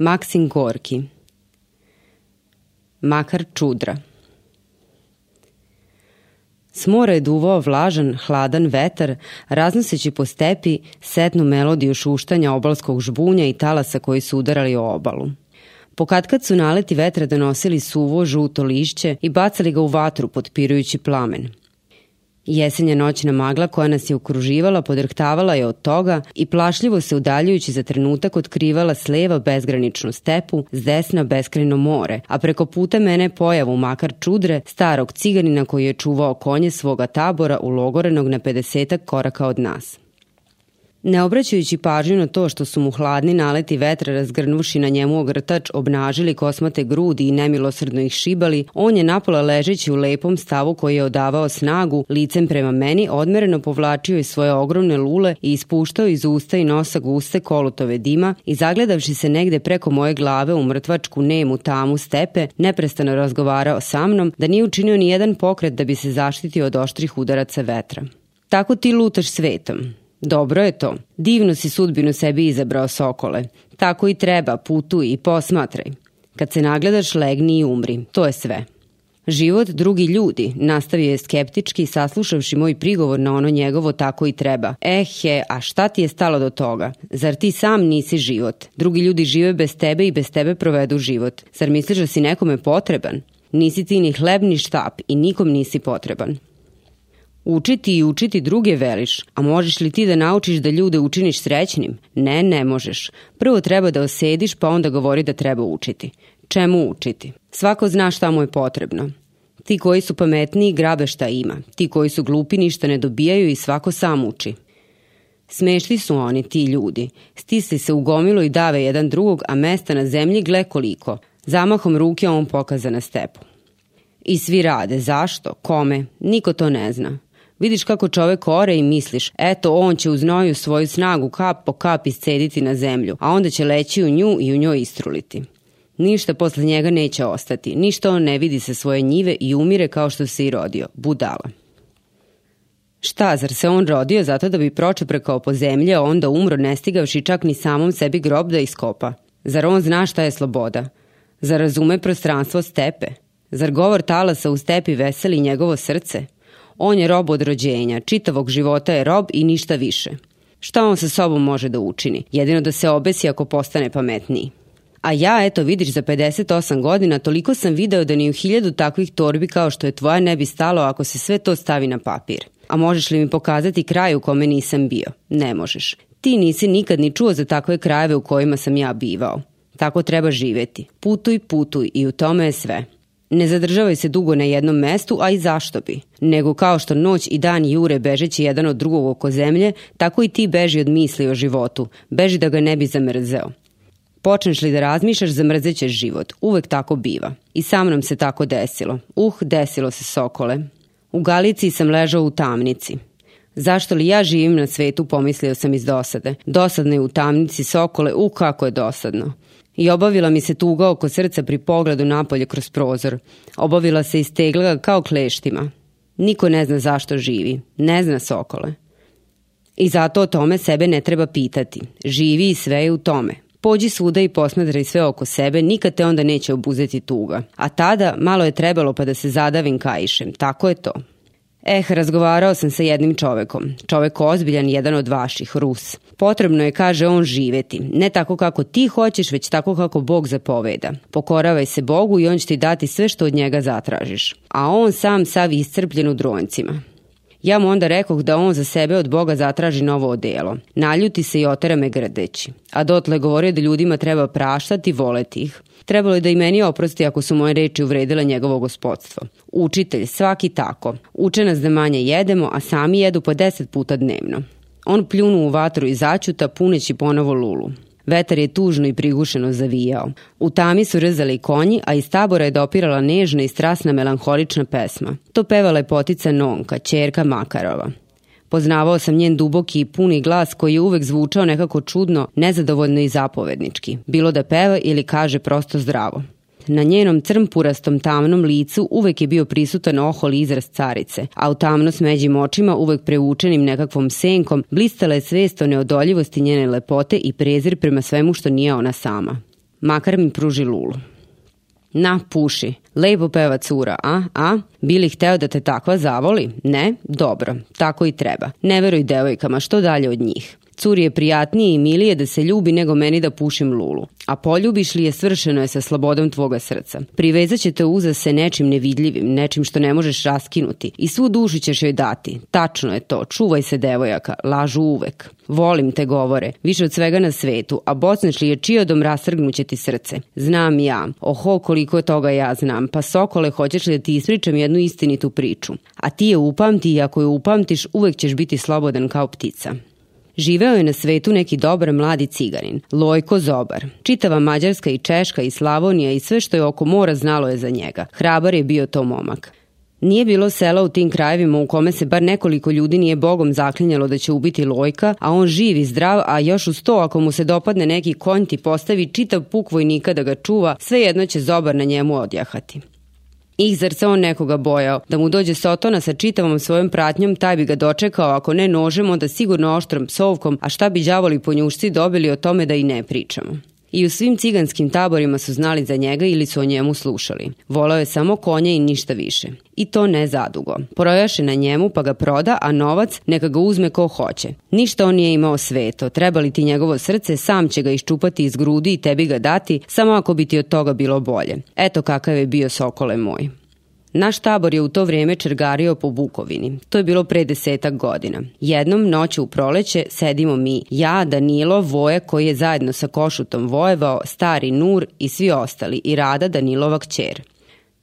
Maksim Gorki Makar čudra S mora je duvao vlažan, hladan vetar, raznoseći po stepi setnu melodiju šuštanja obalskog žbunja i talasa koji su udarali o obalu. Pokatkad su naleti vetra donosili suvo, žuto lišće i bacali ga u vatru potpirujući plamen. Jesenja noćna magla koja nas je okruživala podrhtavala je od toga i plašljivo se udaljujući za trenutak otkrivala s leva bezgraničnu stepu, s desna beskrajno more, a preko puta mene pojavu makar čudre starog ciganina koji je čuvao konje svoga tabora ulogorenog na 50 koraka od nas. Ne obraćajući pažnju na to što su mu hladni naleti vetra razgrnuši na njemu ogrtač obnažili kosmate grudi i nemilosrdno ih šibali, on je napola ležeći u lepom stavu koji je odavao snagu, licem prema meni odmereno povlačio iz svoje ogromne lule i ispuštao iz usta i nosa guste kolutove dima i zagledavši se negde preko moje glave u mrtvačku nemu tamu stepe, neprestano razgovarao sa mnom da nije učinio ni jedan pokret da bi se zaštitio od oštrih udaraca vetra. Tako ti lutaš svetom. Dobro je to. Divno si sudbinu sebi izabrao sokole. Tako i treba, putuj i posmatraj. Kad se nagledaš, legni i umri. To je sve. Život drugi ljudi, nastavio je skeptički, saslušavši moj prigovor na ono njegovo tako i treba. Ehe, a šta ti je stalo do toga? Zar ti sam nisi život? Drugi ljudi žive bez tebe i bez tebe provedu život. Zar misliš da si nekome potreban? Nisi ti ni hleb ni štap i nikom nisi potreban. Učiti i učiti druge veliš, a možeš li ti da naučiš da ljude učiniš srećnim? Ne, ne možeš. Prvo treba da osediš pa onda govori da treba učiti. Čemu učiti? Svako zna šta mu je potrebno. Ti koji su pametniji grabe šta ima. Ti koji su glupi ništa ne dobijaju i svako sam uči. Smešli su oni, ti ljudi. Stisli se u gomilu i dave jedan drugog, a mesta na zemlji gle koliko. Zamahom ruke on pokaza na stepu. I svi rade. Zašto? Kome? Niko to ne zna. Vidiš kako čovek ore i misliš, eto on će uz noju svoju snagu kap po kap iscediti na zemlju, a onda će leći u nju i u njoj istruliti. Ništa posle njega neće ostati, ništa on ne vidi sa svoje njive i umire kao što se i rodio, budala. Šta, zar se on rodio zato da bi pročeprekao po zemlje, a onda umro ne stigavši čak ni samom sebi grob da iskopa? Zar on zna šta je sloboda? Zar razume prostranstvo stepe? Zar govor talasa u stepi veseli njegovo srce? On je rob od rođenja, čitavog života je rob i ništa više. Šta on sa sobom može da učini? Jedino da se obesi ako postane pametniji. A ja, eto, vidiš, za 58 godina toliko sam video da ni u hiljadu takvih torbi kao što je tvoja ne bi stalo ako se sve to stavi na papir. A možeš li mi pokazati kraj u kome nisam bio? Ne možeš. Ti nisi nikad ni čuo za takve krajeve u kojima sam ja bivao. Tako treba živeti. Putuj, putuj i u tome je sve. Ne zadržavaj se dugo na jednom mestu, a i zašto bi? Nego kao što noć i dan jure bežeći jedan od drugog oko zemlje, tako i ti beži od misli o životu, beži da ga ne bi zamrzeo. Počneš li da razmišljaš, zamrzećeš život. Uvek tako biva. I sa mnom se tako desilo. Uh, desilo se sokole. U Galiciji sam ležao u tamnici. Zašto li ja živim na svetu, pomislio sam iz dosade. Dosadno je u tamnici sokole, u kako je dosadno i obavila mi se tuga oko srca pri pogledu napolje kroz prozor. Obavila se i stegla kao kleštima. Niko ne zna zašto živi. Ne zna sokole. I zato o tome sebe ne treba pitati. Živi i sve je u tome. Pođi svuda i posmatraj sve oko sebe, nikad te onda neće obuzeti tuga. A tada malo je trebalo pa da se zadavim kaišem. Tako je to. Eh, razgovarao sam sa jednim čovekom. Čovek ozbiljan, jedan od vaših, Rus. Potrebno je, kaže on, živeti. Ne tako kako ti hoćeš, već tako kako Bog zapoveda. Pokoravaj se Bogu i on će ti dati sve što od njega zatražiš. A on sam sav iscrpljen u dronjcima. Ja mu onda rekoh da on za sebe od Boga zatraži novo odelo. Naljuti se i otera me grdeći. A dotle govorio da ljudima treba praštati i voleti ih. Trebalo je da i meni oprosti ako su moje reči uvredile njegovo gospodstvo. Učitelj, svaki tako. Uče nas da manje jedemo, a sami jedu po deset puta dnevno. On pljunu u vatru i začuta puneći ponovo lulu. Vetar je tužno i prigušeno zavijao. U tami su rezali konji, a iz tabora je dopirala nežna i strasna melanholična pesma. To pevala je potica Nonka, čerka Makarova. Poznavao sam njen duboki i puni glas koji je uvek zvučao nekako čudno, nezadovoljno i zapovednički, bilo da peva ili kaže prosto zdravo. Na njenom crmpurastom tamnom licu uvek je bio prisutan ohol izraz carice, a u tamno smeđim očima, uvek preučenim nekakvom senkom, blistala je svest o neodoljivosti njene lepote i prezir prema svemu što nije ona sama. makar mi pruži lulu. Na, puši. Lepo peva cura, a? A? Bili hteo da te takva zavoli? Ne? Dobro, tako i treba. Ne veruj devojkama, što dalje od njih. Curi je prijatnije i milije da se ljubi nego meni da pušim lulu. A poljubiš li je svršeno je sa slobodom tvoga srca. Privezat će te uza se nečim nevidljivim, nečim što ne možeš raskinuti i svu dušu ćeš joj dati. Tačno je to, čuvaj se devojaka, lažu uvek. Volim te govore, više od svega na svetu, a bocneš li je čiodom rasrgnuće ti srce. Znam ja, oho koliko toga ja znam, pa sokole hoćeš li da ti ispričam jednu istinitu priču. A ti je upamti i ako je upamtiš uvek ćeš biti slobodan kao ptica. Živeo je na svetu neki dobar mladi ciganin, Lojko Zobar. Čitava Mađarska i Češka i Slavonija i sve što je oko mora znalo je za njega. Hrabar je bio to momak. Nije bilo sela u tim krajevima u kome se bar nekoliko ljudi nije bogom zaklinjalo da će ubiti Lojka, a on živ i zdrav, a još uz to ako mu se dopadne neki konj ti postavi čitav puk vojnika da ga čuva, svejedno će Zobar na njemu odjahati. Ih, zar se on nekoga bojao? Da mu dođe Sotona sa čitavom svojom pratnjom, taj bi ga dočekao, ako ne nožem, onda sigurno oštrom psovkom, a šta bi đavoli ponjušci dobili o tome da i ne pričamo. I u svim ciganskim taborima su znali za njega ili su o njemu slušali. Volao je samo konja i ništa više. I to ne zadugo. Projaše na njemu pa ga proda, a novac neka ga uzme ko hoće. Ništa on nije imao sveto. Treba li ti njegovo srce, sam će ga iščupati iz grudi i tebi ga dati, samo ako bi ti od toga bilo bolje. Eto kakav je bio Sokole moj. Naš tabor je u to vrijeme čergario po Bukovini. To je bilo pre desetak godina. Jednom noću u proleće sedimo mi, ja, Danilo, Voje koji je zajedno sa Košutom vojevao, stari Nur i svi ostali i Rada Danilova kćer.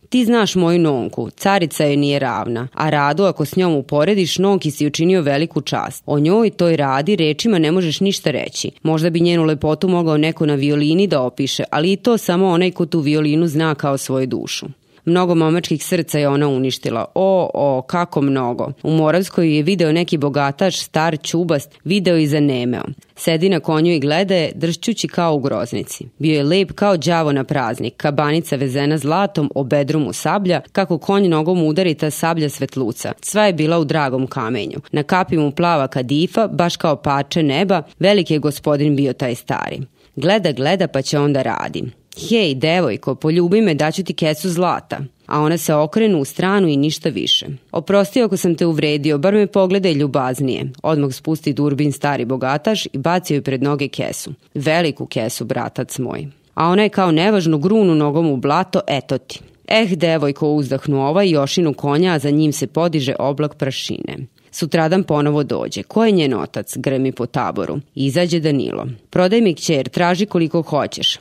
Ti znaš moju nonku, carica joj nije ravna, a Radu ako s njom uporediš, nonki si učinio veliku čast. O njoj toj Radi rečima ne možeš ništa reći. Možda bi njenu lepotu mogao neko na violini da opiše, ali i to samo onaj ko tu violinu zna kao svoju dušu. Mnogo momačkih srca je ona uništila. O, o, kako mnogo. U Moravskoj je video neki bogataš, star, čubast, video i zanemeo. Sedi na konju i gleda je, dršćući kao u groznici. Bio je lep kao đavo na praznik, kabanica vezena zlatom, o bedrumu sablja, kako konj nogom udari ta sablja svetluca. Sva je bila u dragom kamenju. Na kapi mu plava kadifa, baš kao pače neba, veliki je gospodin bio taj stari. Gleda, gleda pa će onda radi. Hej, devojko, poljubi me, daću ti kesu zlata. A ona se okrenu u stranu i ništa više. Oprosti ako sam te uvredio, bar me pogledaj ljubaznije. Odmah spusti durbin stari bogataš i baci joj pred noge kesu. Veliku kesu, bratac moj. A ona je kao nevažnu grunu nogom u blato, eto ti. Eh, devojko uzdahnu ovaj Jošinu konja, a za njim se podiže oblak prašine. Sutradan ponovo dođe. Ko je njen otac? Gremi po taboru. Izađe Danilo. Prodaj mi kćer, traži koliko hoćeš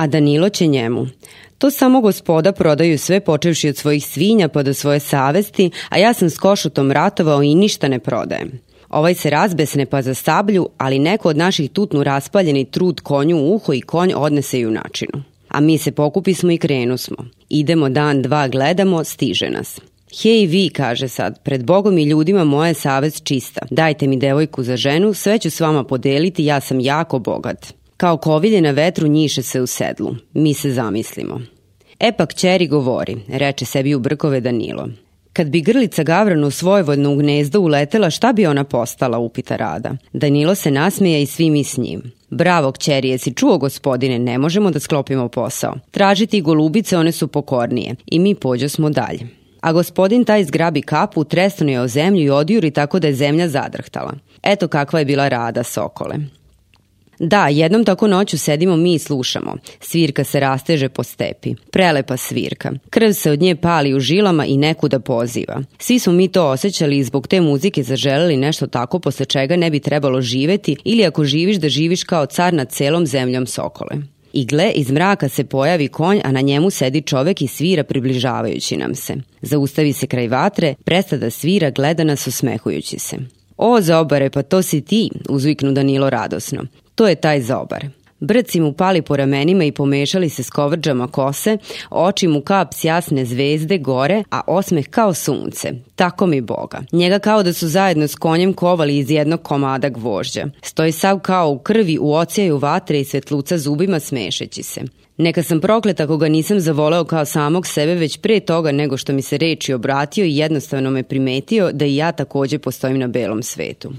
a Danilo će njemu. To samo gospoda prodaju sve počevši od svojih svinja pa do svoje savesti, a ja sam s košutom ratovao i ništa ne prodajem. Ovaj se razbesne pa za sablju, ali neko od naših tutnu raspaljeni trud konju u uho i konj odnese junačinu. A mi se pokupismo i krenu smo. Idemo dan, dva, gledamo, stiže nas. Hej vi, kaže sad, pred Bogom i ljudima moja je savest čista. Dajte mi devojku za ženu, sve ću s vama podeliti, ja sam jako bogat. Kao kovilje na vetru njiše se u sedlu. Mi se zamislimo. Epak čeri govori, reče sebi u brkove Danilo. Kad bi grlica Gavranu svojvodno u gnezdo uletela, šta bi ona postala, upita Rada. Danilo se nasmeja i svi mi s njim. Bravo, kćeri, jesi čuo gospodine, ne možemo da sklopimo posao. Tražiti golubice, one su pokornije. I mi pođo smo dalje. A gospodin taj zgrabi kapu, tresno je o zemlju i odjuri tako da je zemlja zadrhtala. Eto kakva je bila Rada Sokole. Da, jednom tako noću sedimo mi i slušamo. Svirka se rasteže po stepi. Prelepa svirka. Krv se od nje pali u žilama i nekuda poziva. Svi smo mi to osjećali i zbog te muzike zaželeli nešto tako posle čega ne bi trebalo živeti ili ako živiš da živiš kao car nad celom zemljom Sokole. I gle, iz mraka se pojavi konj, a na njemu sedi čovek i svira približavajući nam se. Zaustavi se kraj vatre, presta da svira, gleda nas osmehujući se. O, Zobare, pa to si ti, uzviknu Danilo radosno. To je taj zobar. Brci mu pali po ramenima i pomešali se s kovrđama kose, oči mu kap s jasne zvezde gore, a osmeh kao sunce. Tako mi Boga. Njega kao da su zajedno s konjem kovali iz jednog komada gvožđa. Stoji sav kao u krvi, u ocijaju vatre i svetluca zubima smešeći se. Neka sam prokleta ako ga nisam zavoleo kao samog sebe već pre toga nego što mi se reči obratio i jednostavno me primetio da i ja takođe postojim na belom svetu.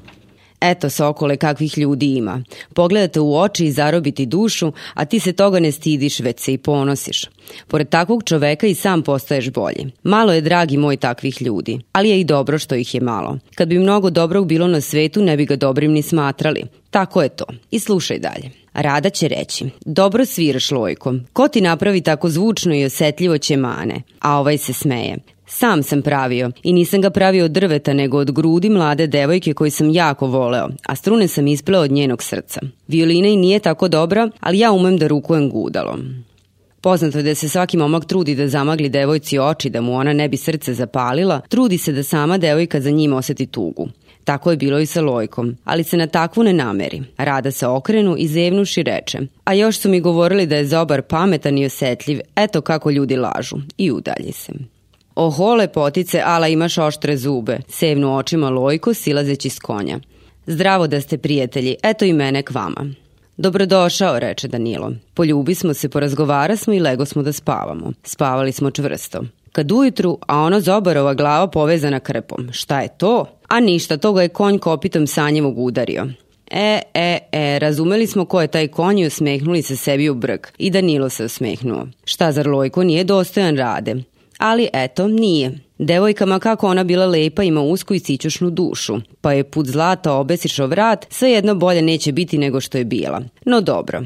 Eto, Sokole, kakvih ljudi ima. Pogledate u oči i zarobiti dušu, a ti se toga ne stidiš, već se i ponosiš. Pored takvog čoveka i sam postaješ bolji. Malo je, dragi moj, takvih ljudi, ali je i dobro što ih je malo. Kad bi mnogo dobrog bilo na svetu, ne bi ga dobrim ni smatrali. Tako je to. I slušaj dalje. Rada će reći, dobro sviraš lojkom, ko ti napravi tako zvučno i osetljivo će mane? A ovaj se smeje. Sam sam pravio i nisam ga pravio od drveta nego od grudi mlade devojke koju sam jako voleo, a strune sam ispleo od njenog srca. Violina i nije tako dobra, ali ja umem da rukujem gudalom. Poznato je da se svaki momak trudi da zamagli devojci oči da mu ona ne bi srce zapalila, trudi se da sama devojka za njim oseti tugu. Tako je bilo i sa Lojkom, ali se na takvu ne nameri. Rada se okrenu i zevnuši reče. A još su mi govorili da je Zobar pametan i osetljiv, eto kako ljudi lažu. I udalji se. Oho, lepotice, ala imaš oštre zube, sevnu očima Lojko silazeći s konja. Zdravo da ste prijatelji, eto i mene k vama. Dobrodošao, reče Danilo. Poljubi smo se, porazgovara smo i lego smo da spavamo. Spavali smo čvrsto. Kad ujutru, a ono zobarova glava povezana krpom. Šta je to? A ništa, toga je konj kopitom sanjevog udario. E, e, e, razumeli smo ko je taj konj i osmehnuli se sebi u brk. I Danilo se osmehnuo. Šta, zar Lojko nije dostojan rade? Ali eto, nije. Devojkama kako ona bila lepa ima usku i sićušnu dušu, pa je put zlata obesišo vrat, svejedno bolje neće biti nego što je bila. No dobro,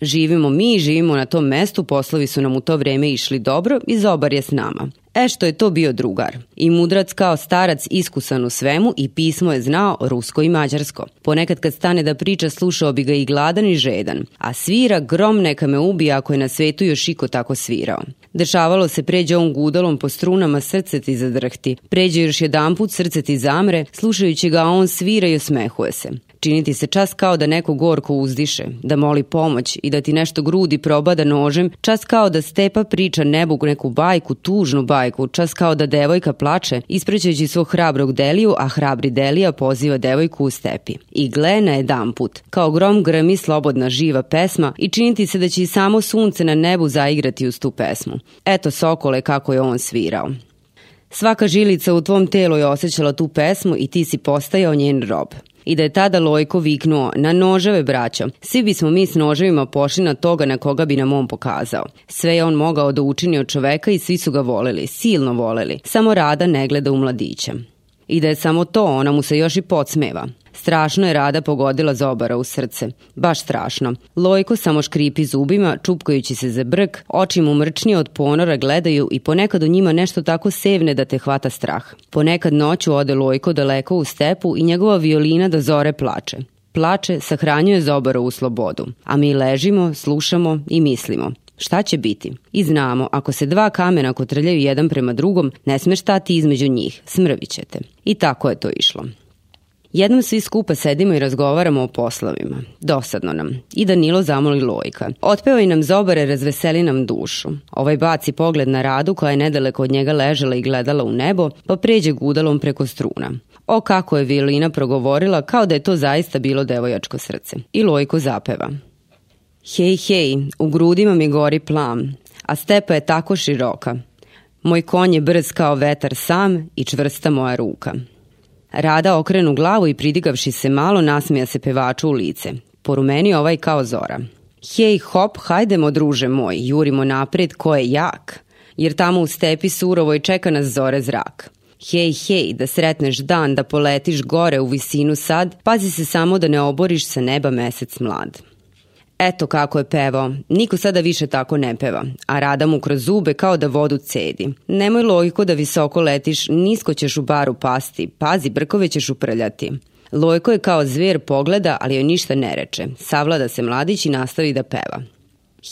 Živimo mi, živimo na tom mestu, poslovi su nam u to vreme išli dobro i Zobar je s nama. E što je to bio drugar. I mudrac kao starac iskusan u svemu i pismo je znao rusko i mađarsko. Ponekad kad stane da priča slušao bi ga i gladan i žedan. A svira grom neka me ubija ako je na svetu još iko tako svirao. Dešavalo se pređe on gudalom po strunama srce ti zadrhti. Pređe još jedan put srce ti zamre, slušajući ga on svira i osmehuje se. Činiti se čas kao da neko gorko uzdiše, da moli pomoć i da ti nešto grudi probada nožem, čas kao da stepa priča nebu neku bajku, tužnu bajku, čas kao da devojka plače, isprećajući svog hrabrog Deliju, a hrabri Delija poziva devojku u stepi. I gle na jedan put, kao grom grmi slobodna živa pesma i činiti se da će i samo sunce na nebu zaigrati uz tu pesmu. Eto Sokole kako je on svirao. Svaka žilica u tvom telu je osjećala tu pesmu i ti si postajao njen rob i da je tada Lojko viknuo na noževe braćo. Svi bismo mi s noževima pošli na toga na koga bi nam on pokazao. Sve je on mogao da učini od čoveka i svi su ga voleli, silno voleli. Samo Rada ne gleda u mladića. I da je samo to, ona mu se još i podsmeva. Strašno je Rada pogodila Zobara u srce. Baš strašno. Lojko samo škripi zubima, čupkajući se za brk, oči mu mrčnije od ponora gledaju i ponekad u njima nešto tako sevne da te hvata strah. Ponekad noću ode Lojko daleko u stepu i njegova violina do zore plače. Plače, sahranjuje Zobara u slobodu. A mi ležimo, slušamo i mislimo. Šta će biti? I znamo, ako se dva kamena kotrljaju jedan prema drugom, ne smeš stati između njih, smrvit ćete. I tako je to išlo. Jednom svi skupa sedimo i razgovaramo o poslovima. Dosadno nam. I Danilo zamoli Lojka. Otpeo i nam zobare, razveseli nam dušu. Ovaj baci pogled na Radu koja je nedaleko od njega ležela i gledala u nebo, pa pređe gudalom preko struna. O kako je Violina progovorila kao da je to zaista bilo devojačko srce. I Lojko zapeva. Hej, hej, u grudima mi gori plam, a stepa je tako široka. Moj konj je brz kao vetar sam i čvrsta moja ruka. Rada okrenu glavu i pridigavši se malo nasmija se pevaču u lice. Porumeni ovaj kao zora. Hej hop, hajdemo druže moj, jurimo napred ko je jak, jer tamo u stepi surovo i čeka nas zore zrak. Hej, hej, da sretneš dan, da poletiš gore u visinu sad, pazi se samo da ne oboriš sa neba mesec mlad. Eto kako je pevao. Niko sada više tako ne peva, a rada mu kroz zube kao da vodu cedi. Nemoj logiko da visoko letiš, nisko ćeš u baru pasti, pazi, brkove ćeš uprljati. Lojko je kao zver pogleda, ali joj ništa ne reče. Savlada se mladić i nastavi da peva.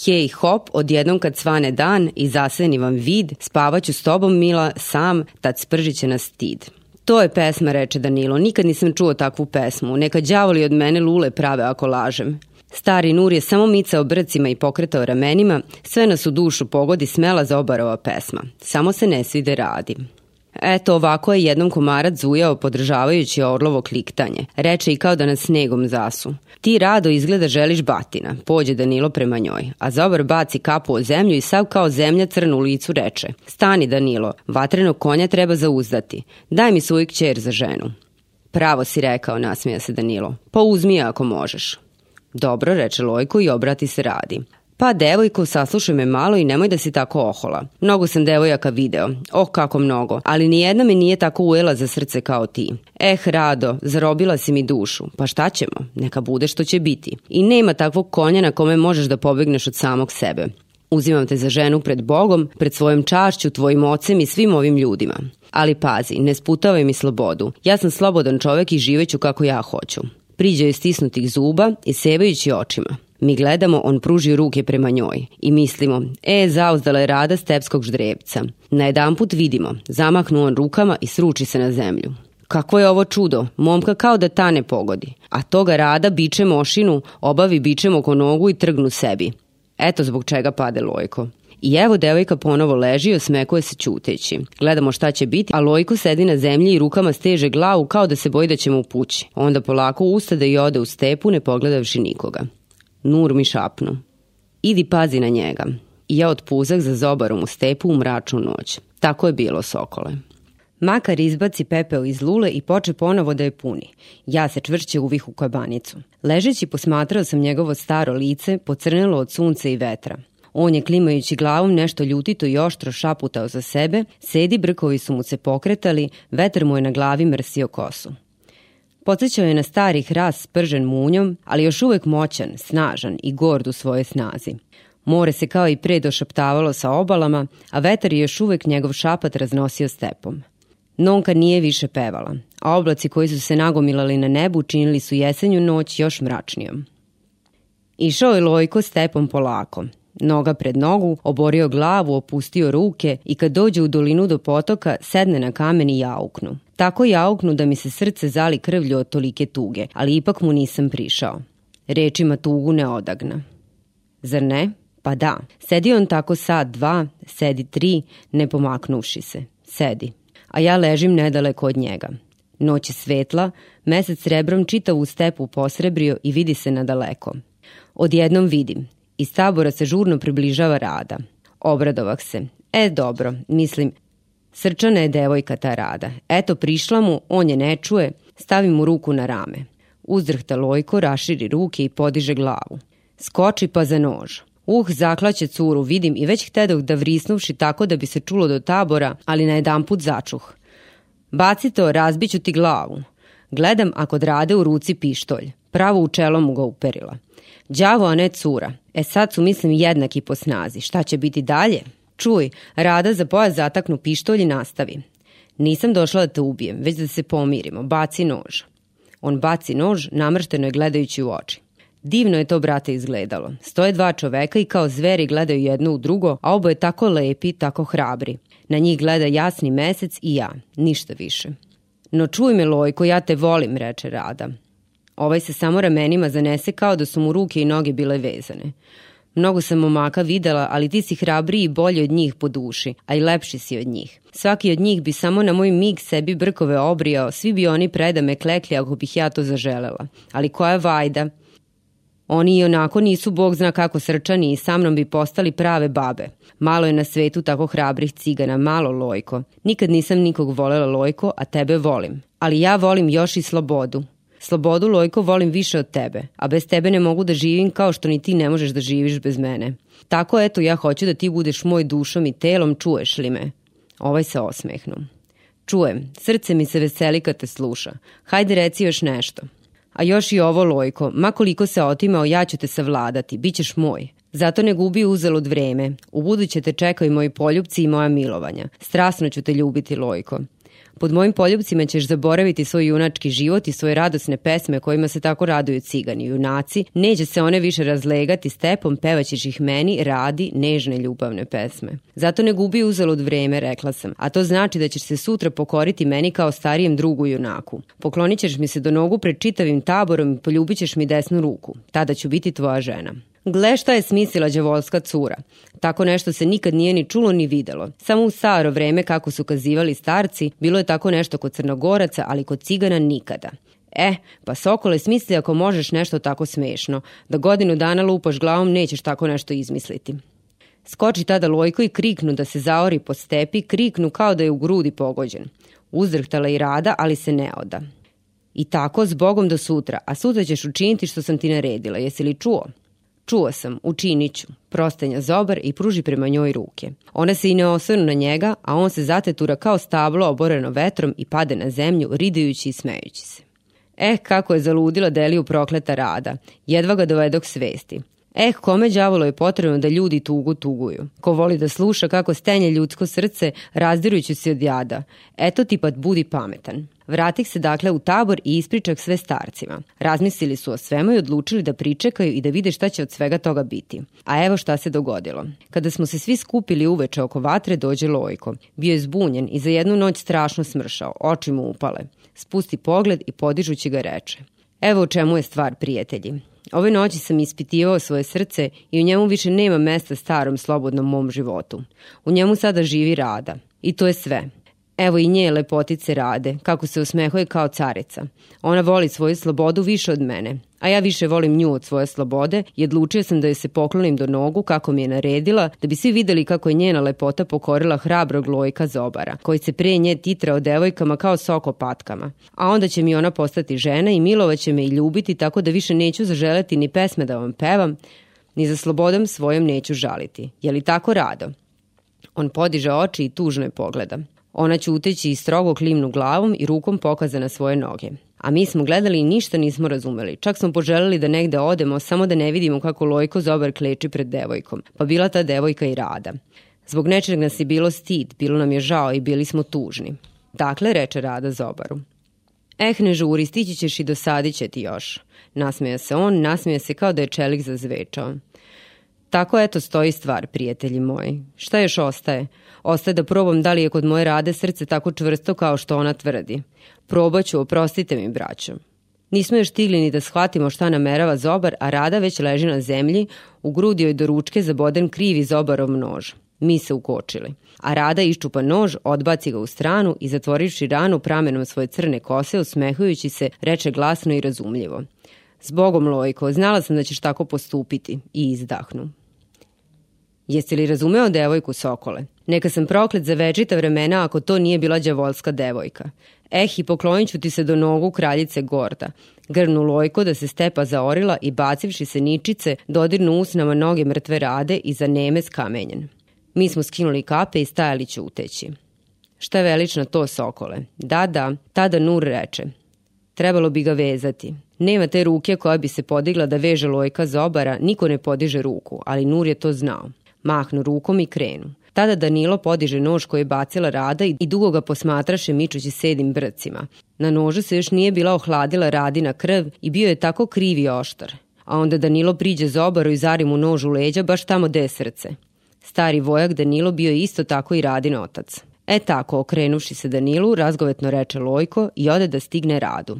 Hej hop, odjednom kad svane dan i zaseni vam vid, spavaću s tobom mila, sam, tad spržit će nas stid. To je pesma, reče Danilo, nikad nisam čuo takvu pesmu, neka đavoli od mene lule prave ako lažem. Stari Nur je samo micao brcima i pokretao ramenima, sve nas u dušu pogodi smela za obarova pesma. Samo se ne svide radi. Eto, ovako je jednom komarac zujao podržavajući orlovo kliktanje. Reče i kao da nas snegom zasu. Ti rado izgleda želiš batina. Pođe Danilo prema njoj. A Zobar baci kapu o zemlju i sav kao zemlja crnu licu reče. Stani Danilo, vatrenog konja treba zauzdati. Daj mi svoju kćer za ženu. Pravo si rekao, nasmija se Danilo. Pa uzmi ako možeš. Dobro, reče Lojko i obrati se radi. Pa devojko, saslušaj me malo i nemoj da si tako ohola. Mnogo sam devojaka video, oh kako mnogo, ali nijedna me nije tako ujela za srce kao ti. Eh, Rado, zarobila si mi dušu, pa šta ćemo, neka bude što će biti. I nema takvog konja na kome možeš da pobegneš od samog sebe. Uzimam te za ženu pred Bogom, pred svojom čašću, tvojim ocem i svim ovim ljudima. Ali pazi, ne sputavaj mi slobodu. Ja sam slobodan čovek i živeću kako ja hoću. Priđe je stisnutih zuba i sevajući očima. Mi gledamo, on pruži ruke prema njoj i mislimo, e, zauzdala je rada stepskog ždrebca. Na jedan put vidimo, zamahnu on rukama i sruči se na zemlju. Kako je ovo čudo, momka kao da ta ne pogodi. A toga rada biče mošinu, obavi bičem oko nogu i trgnu sebi. Eto zbog čega pade Lojko. I evo devojka ponovo leži i osmekuje se ćuteći. Gledamo šta će biti, a Lojko sedi na zemlji i rukama steže glavu kao da se boji da će mu pući. Onda polako ustade i ode u stepu ne pogledavši nikoga. Nur mi šapnu. Idi pazi na njega. I ja otpuzak za zobarom u stepu u mračnu noć. Tako je bilo, sokole. Makar izbaci pepeo iz lule i poče ponovo da je puni. Ja se čvršće uvih u kabanicu. Ležeći posmatrao sam njegovo staro lice, pocrnelo od sunca i vetra. On je klimajući glavom nešto ljutito i oštro šaputao za sebe, sedi brkovi su mu se pokretali, vetar mu je na glavi mrsio kosu. Podsećao je na stari hras spržen munjom, ali još uvek moćan, snažan i gord u svojoj snazi. More se kao i pre došaptavalo sa obalama, a vetar je još uvek njegov šapat raznosio stepom. Nonka nije više pevala, a oblaci koji su se nagomilali na nebu činili su jesenju noć još mračnijom. Išao je Lojko stepom polako, Noga pred nogu, oborio glavu, opustio ruke i kad dođe u dolinu do potoka, sedne na kamen i jauknu. Tako jauknu da mi se srce zali krvlju od tolike tuge, ali ipak mu nisam prišao. Rečima tugu ne odagna. Zar ne? Pa da. Sedi on tako sad dva, sedi tri, ne pomaknuvši se. Sedi. A ja ležim nedaleko od njega. Noć je svetla, mesec srebrom čita u stepu posrebrio i vidi se nadaleko. Odjednom vidim, Iz tabora se žurno približava Rada. Obradovah se. E, dobro, mislim, srčana je devojka ta Rada. Eto, prišla mu, on je ne čuje, stavi mu ruku na rame. Uzdrhta Lojko, raširi ruke i podiže glavu. Skoči pa za nož. Uh, zaklaće curu, vidim i već htedoh da vrisnuvši tako da bi se čulo do tabora, ali na jedan put začuh. Baci to, razbiću ti glavu. Gledam ako drade u ruci pištolj. Pravo u čelo mu ga uperila. Đavo, a ne cura. E sad su, mislim, jednaki po snazi. Šta će biti dalje? Čuj, Rada za pojas zataknu pištolj i nastavi. Nisam došla da te ubijem, već da se pomirimo. Baci nož. On baci nož, namršteno je gledajući u oči. Divno je to, brate, izgledalo. Stoje dva čoveka i kao zveri gledaju jedno u drugo, a oboje tako lepi, tako hrabri. Na njih gleda jasni mesec i ja, ništa više. No čuj me, Lojko, ja te volim, reče Rada. Ovaj se samo ramenima zanese kao da su mu ruke i noge bile vezane. Mnogo sam momaka videla, ali ti si hrabriji i bolji od njih po duši, a i lepši si od njih. Svaki od njih bi samo na moj mig sebi brkove obrijao, svi bi oni predame klekli ako bih ja to zaželela. Ali koja vajda? Oni i onako nisu bog zna kako srčani i sa mnom bi postali prave babe. Malo je na svetu tako hrabrih cigana, malo lojko. Nikad nisam nikog volela lojko, a tebe volim. Ali ja volim još i slobodu. Slobodu, Lojko, volim više od tebe, a bez tebe ne mogu da živim kao što ni ti ne možeš da živiš bez mene. Tako eto, ja hoću da ti budeš moj dušom i telom, čuješ li me? Ovaj se osmehnu. Čujem, srce mi se veseli kad te sluša. Hajde reci još nešto. A još i ovo, Lojko, makoliko se otimao, ja ću te savladati, bit ćeš moj. Zato ne gubi uzalud vreme. U buduće te čekaju moji poljubci i moja milovanja. Strasno ću te ljubiti, Lojko. Pod mojim poljubcima ćeš zaboraviti svoj junački život i svoje radosne pesme kojima se tako raduju cigani, junaci. Neće se one više razlegati stepom, pevaćeš ih meni, radi, nežne ljubavne pesme. Zato ne gubi uzalud vreme, rekla sam, a to znači da ćeš se sutra pokoriti meni kao starijem drugu junaku. Poklonit ćeš mi se do nogu pred čitavim taborom i poljubit ćeš mi desnu ruku. Tada ću biti tvoja žena. Gle šta je smislila đavolska cura. Tako nešto se nikad nije ni čulo ni videlo. Samo u staro vreme, kako su kazivali starci, bilo je tako nešto kod crnogoraca, ali kod cigana nikada. E, pa Sokole, smisli ako možeš nešto tako smešno, da godinu dana lupaš glavom nećeš tako nešto izmisliti. Skoči tada Lojko i kriknu da se zaori po stepi, kriknu kao da je u grudi pogođen. Uzdrhtala i rada, ali se ne oda. I tako, s Bogom do sutra, a sutra ćeš učiniti što sam ti naredila, jesi li čuo? Čuo sam, učinit ću, prostenja zobar i pruži prema njoj ruke. Ona se i ne osvrnu na njega, a on se zatetura kao stablo oboreno vetrom i pade na zemlju, ridajući i smejući se. Eh, kako je zaludila Deliju prokleta rada. Jedva ga dovedok svesti. Eh, kome đavolo je potrebno da ljudi tugu tuguju? Ko voli da sluša kako stenje ljudsko srce, razdirujući se od jada. Eto ti pat budi pametan. Vratih se dakle u tabor i ispričak sve starcima. Razmislili su o svemu i odlučili da pričekaju i da vide šta će od svega toga biti. A evo šta se dogodilo. Kada smo se svi skupili uveče oko vatre, dođe Lojko. Bio je zbunjen i za jednu noć strašno smršao, oči mu upale. Spusti pogled i podižući ga reče. Evo u čemu je stvar, prijatelji. Ove noći sam ispitivao svoje srce i u njemu više nema mesta starom slobodnom mom životu. U njemu sada živi rada. I to je sve. Evo i nje lepotice rade, kako se osmehuje kao carica. Ona voli svoju slobodu više od mene, a ja više volim nju od svoje slobode i odlučio sam da joj se poklonim do nogu kako mi je naredila, da bi svi videli kako je njena lepota pokorila hrabrog lojka zobara, koji se pre nje titrao devojkama kao soko patkama. A onda će mi ona postati žena i milovaće me i ljubiti tako da više neću zaželeti ni pesme da vam pevam, ni za slobodom svojom neću žaliti. Je li tako rado? On podiže oči i tužno je pogleda. Ona će uteći i strogo klimnu glavom i rukom pokaza na svoje noge. A mi smo gledali i ništa nismo razumeli. Čak smo poželeli da negde odemo, samo da ne vidimo kako Lojko Zobar kleči pred devojkom. Pa bila ta devojka i rada. Zbog nečeg nas je bilo stid, bilo nam je žao i bili smo tužni. Dakle, reče Rada Zobaru. Eh, ne žuri, stići ćeš i dosadit će ti još. Nasmeja se on, nasmeja se kao da je čelik zazvečao. Tako eto stoji stvar, prijatelji moji. Šta još ostaje? Ostaje da probam da li je kod moje rade srce tako čvrsto kao što ona tvrdi. Probaću, oprostite mi, braćo. Nismo još stigli ni da shvatimo šta namerava zobar, a rada već leži na zemlji, u grudi joj do ručke zaboden krivi zobarov nož. Mi se ukočili. A Rada iščupa nož, odbaci ga u stranu i zatvorivši ranu pramenom svoje crne kose, usmehujući se, reče glasno i razumljivo. Zbogom, Lojko, znala sam da ćeš tako postupiti. I izdahnu. Jeste li razumeo devojku Sokole? Neka sam proklet za večita vremena ako to nije bila đavolska devojka. Eh, i poklonit ću ti se do nogu kraljice Gorda. Grnu lojko da se stepa zaorila i bacivši se ničice, dodirnu usnama noge mrtve rade i za neme skamenjen. Mi smo skinuli kape i stajali ćuteći. Šta je velično to, Sokole? Da, da, tada Nur reče. Trebalo bi ga vezati. Nema te ruke koja bi se podigla da veže lojka zobara, niko ne podiže ruku, ali Nur je to znao. Mahnu rukom i krenu. Tada Danilo podiže nož koji je bacila Rada i dugo ga posmatraše mičući sedim brcima. Na nožu se još nije bila ohladila Radina krv i bio je tako kriv i oštar. A onda Danilo priđe zobaru i zari mu nož u leđa baš tamo de srce. Stari vojak Danilo bio je isto tako i Radin otac. E tako, okrenuši se Danilu, razgovetno reče Lojko i ode da stigne Radu.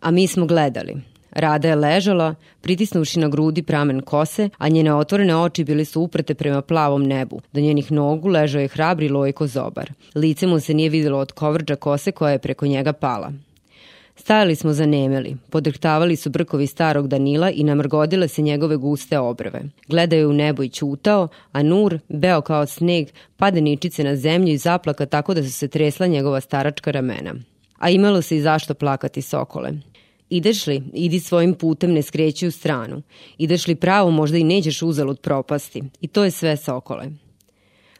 A mi smo gledali. Rada je ležala, pritisnuši na grudi pramen kose, a njene otvorene oči bile su uprete prema plavom nebu. Do njenih nogu ležao je hrabri lojko zobar. Lice mu se nije videlo od kovrđa kose koja je preko njega pala. Stajali smo zanemeli, podrhtavali su brkovi starog Danila i namrgodile se njegove guste obrve. Gledao je u nebo i čutao, a Nur, beo kao sneg, pade ničice na zemlju i zaplaka tako da su se tresla njegova staračka ramena. A imalo se i zašto plakati sokole. Ideš li, idi svojim putem, ne skreći u stranu. Ideš li pravo, možda i nećeš uzalud propasti. I to je sve sokole.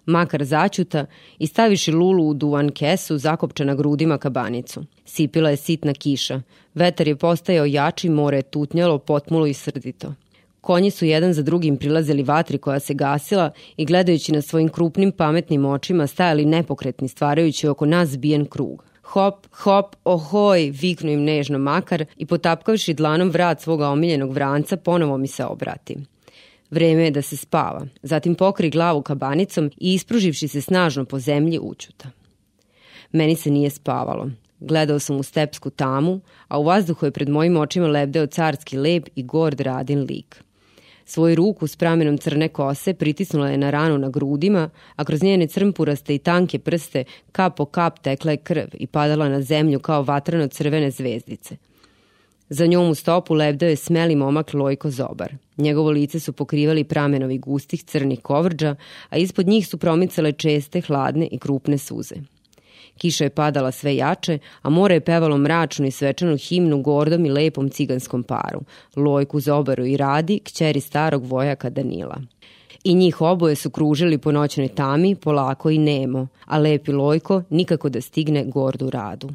Makar začuta i staviši lulu u duvan kesu zakopčana grudima kabanicu. Sipila je sitna kiša. Vetar je postajao jači, more je tutnjalo, potmulo i srdito. Konji su jedan za drugim prilazili vatri koja se gasila i gledajući na svojim krupnim pametnim očima stajali nepokretni stvarajući oko nas zbijen krug. Hop, hop, ohoj, viknu im nežno makar i potapkavši dlanom vrat svoga omiljenog vranca, ponovo mi se obrati. Vreme je da se spava, zatim pokri glavu kabanicom i ispruživši se snažno po zemlji učuta. Meni se nije spavalo. Gledao sam u stepsku tamu, a u vazduhu je pred mojim očima lebdeo carski lep i gord radin lik. Svoju ruku s pramenom crne kose pritisnula je na ranu na grudima, a kroz njene crmpuraste i tanke prste kap po kap tekla je krv i padala na zemlju kao vatrano crvene zvezdice. Za njom u stopu lebdao je smeli momak Lojko Zobar. Njegovo lice su pokrivali pramenovi gustih crnih kovrđa, a ispod njih su promicale česte, hladne i krupne suze. Kiša je padala sve jače, a more je pevalo mračnu i svečanu himnu gordom i lepom ciganskom paru, Lojku Zobaru i Radi, kćeri starog vojaka Danila. I njih oboje su kružili po noćnoj tami, polako i nemo, a lepi Lojko nikako da stigne gordu radu.